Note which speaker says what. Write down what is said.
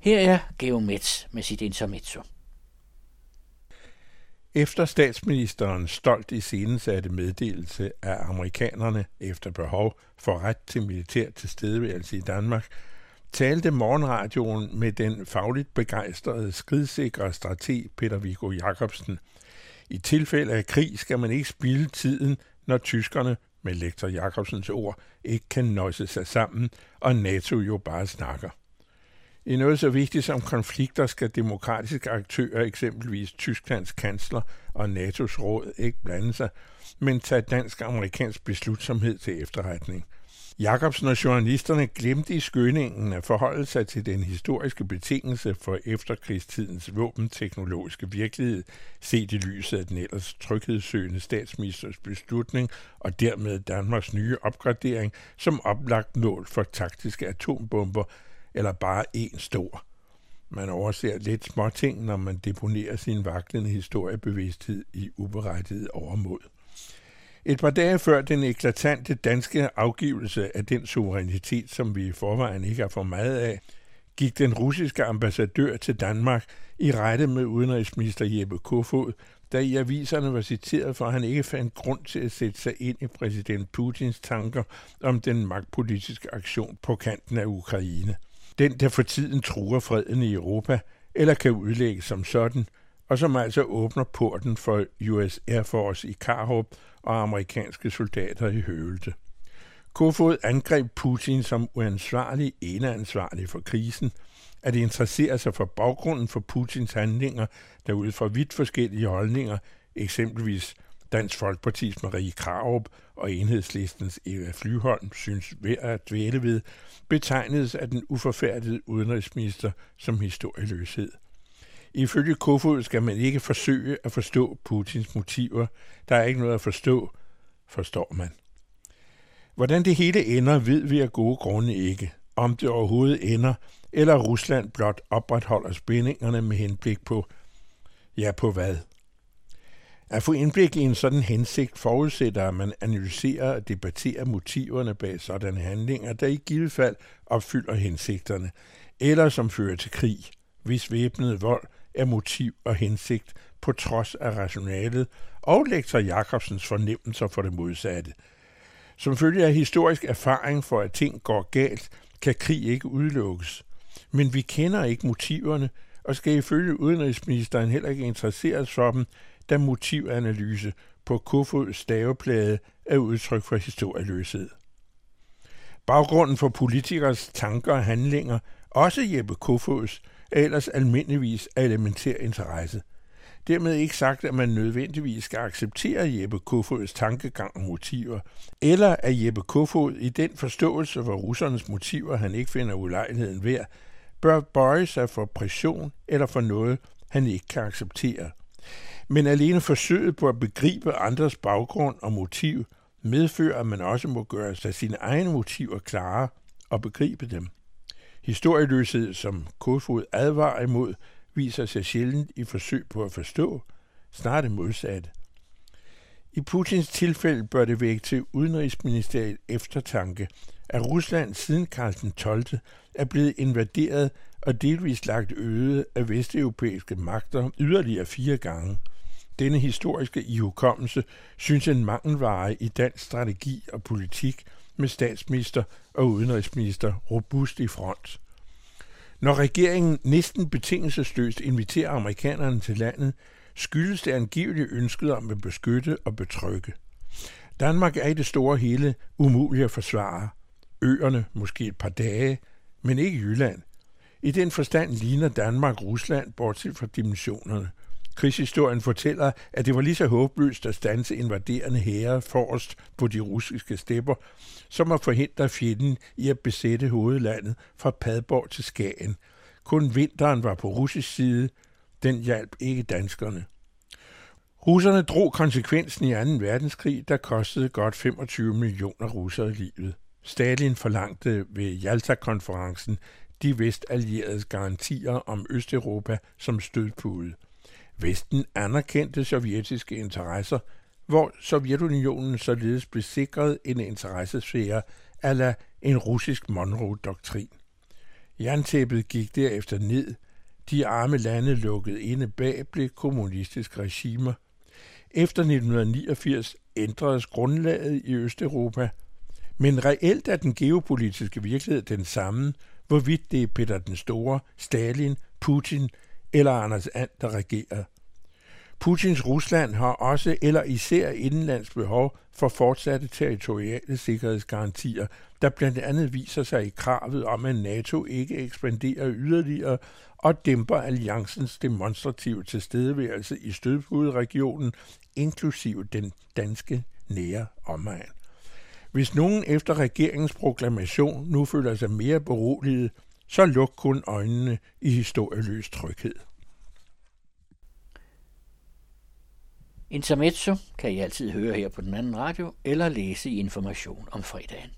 Speaker 1: Her er Geomets med sit intermezzo.
Speaker 2: Efter statsministerens stolt i scenesatte meddelelse af amerikanerne efter behov for ret til militær tilstedeværelse i Danmark, talte morgenradioen med den fagligt begejstrede, skridsikre strateg Peter Viggo Jacobsen. I tilfælde af krig skal man ikke spilde tiden, når tyskerne, med lektor Jacobsens ord, ikke kan nøjse sig sammen, og NATO jo bare snakker. I noget så vigtigt som konflikter skal demokratiske aktører, eksempelvis Tysklands kansler og NATO's råd, ikke blande sig, men tage dansk-amerikansk beslutsomhed til efterretning. Jakobsen og journalisterne glemte i skyndingen at forholde sig til den historiske betingelse for efterkrigstidens våbenteknologiske virkelighed, set i lyset af den ellers tryghedssøgende statsministers beslutning og dermed Danmarks nye opgradering som oplagt mål for taktiske atombomber eller bare en stor. Man overser lidt småting, når man deponerer sin vaklende historiebevidsthed i uberettiget overmod. Et par dage før den eklatante danske afgivelse af den suverænitet, som vi i forvejen ikke har for meget af, gik den russiske ambassadør til Danmark i rette med udenrigsminister Jeppe Kofod, der i aviserne var citeret for, at han ikke fandt grund til at sætte sig ind i præsident Putins tanker om den magtpolitiske aktion på kanten af Ukraine – den, der for tiden truer freden i Europa, eller kan udlægges som sådan, og som altså åbner porten for US Air Force i Karup og amerikanske soldater i Høvelte. Kofod angreb Putin som uansvarlig eneansvarlig for krisen, at interessere sig for baggrunden for Putins handlinger, der ud fra vidt forskellige holdninger, eksempelvis Dansk Folkepartis Marie Krarup og enhedslistens Eva Flyholm synes ved at dvæle ved, betegnedes af den uforfærdede udenrigsminister som historieløshed. Ifølge Kofod skal man ikke forsøge at forstå Putins motiver. Der er ikke noget at forstå, forstår man. Hvordan det hele ender, ved vi af gode grunde ikke. Om det overhovedet ender, eller Rusland blot opretholder spændingerne med henblik på, ja på hvad? At få indblik i en sådan hensigt forudsætter, at man analyserer og debatterer motiverne bag sådanne handlinger, der i givet fald opfylder hensigterne, eller som fører til krig, hvis væbnet vold er motiv og hensigt på trods af rationalet og lektor Jacobsens fornemmelser for det modsatte. Som følge af historisk erfaring for, at ting går galt, kan krig ikke udelukkes. Men vi kender ikke motiverne, og skal ifølge udenrigsministeren heller ikke interesseres for dem, da motivanalyse på Kofods staveplade er udtryk for historieløshed. Baggrunden for politikers tanker og handlinger, også Jeppe Kofods, er ellers almindeligvis af elementær interesse. Dermed ikke sagt, at man nødvendigvis skal acceptere Jeppe Kofods tankegang og motiver, eller at Jeppe Kofod i den forståelse for russernes motiver, han ikke finder ulejligheden værd, bør bøje sig for pression eller for noget, han ikke kan acceptere. Men alene forsøget på at begribe andres baggrund og motiv medfører, at man også må gøre sig sine egne motiver klare og begribe dem. Historieløshed, som Kofod advarer imod, viser sig sjældent i forsøg på at forstå, snart det modsatte. I Putins tilfælde bør det vække til udenrigsministeriet eftertanke, at Rusland siden Karl den 12. er blevet invaderet og delvist lagt øde af vesteuropæiske magter yderligere fire gange – denne historiske ihukommelse synes en mangelvare i dansk strategi og politik med statsminister og udenrigsminister robust i front. Når regeringen næsten betingelsesløst inviterer amerikanerne til landet, skyldes det angivelige ønsket om at beskytte og betrygge. Danmark er i det store hele umuligt at forsvare. Øerne måske et par dage, men ikke Jylland. I den forstand ligner Danmark Rusland, bortset fra dimensionerne. Krigshistorien fortæller, at det var lige så håbløst at stanse invaderende hære forrest på de russiske stepper, som at forhindre fjenden i at besætte hovedlandet fra Padborg til Skagen. Kun vinteren var på russisk side. Den hjalp ikke danskerne. Russerne drog konsekvensen i 2. verdenskrig, der kostede godt 25 millioner russere livet. Stalin forlangte ved Jalta-konferencen de vestallieredes garantier om Østeuropa som stødpude. Vesten anerkendte sovjetiske interesser, hvor Sovjetunionen således blev sikret en interessesfære ala en russisk Monroe-doktrin. Jerntæppet gik derefter ned. De arme lande lukket inde bag blev kommunistiske regimer. Efter 1989 ændredes grundlaget i Østeuropa. Men reelt er den geopolitiske virkelighed den samme, hvorvidt det er Peter den Store, Stalin, Putin eller Anders And, der regerer. Putins Rusland har også eller især indenlands behov for fortsatte territoriale sikkerhedsgarantier, der blandt andet viser sig i kravet om, at NATO ikke ekspanderer yderligere og dæmper alliancens demonstrative tilstedeværelse i stødpuderegionen, inklusive den danske nære omegn. Hvis nogen efter regeringens proklamation nu føler sig mere beroliget, så luk kun øjnene i historieløs tryghed.
Speaker 1: Intermezzo kan I altid høre her på den anden radio, eller læse i Information om fredagen.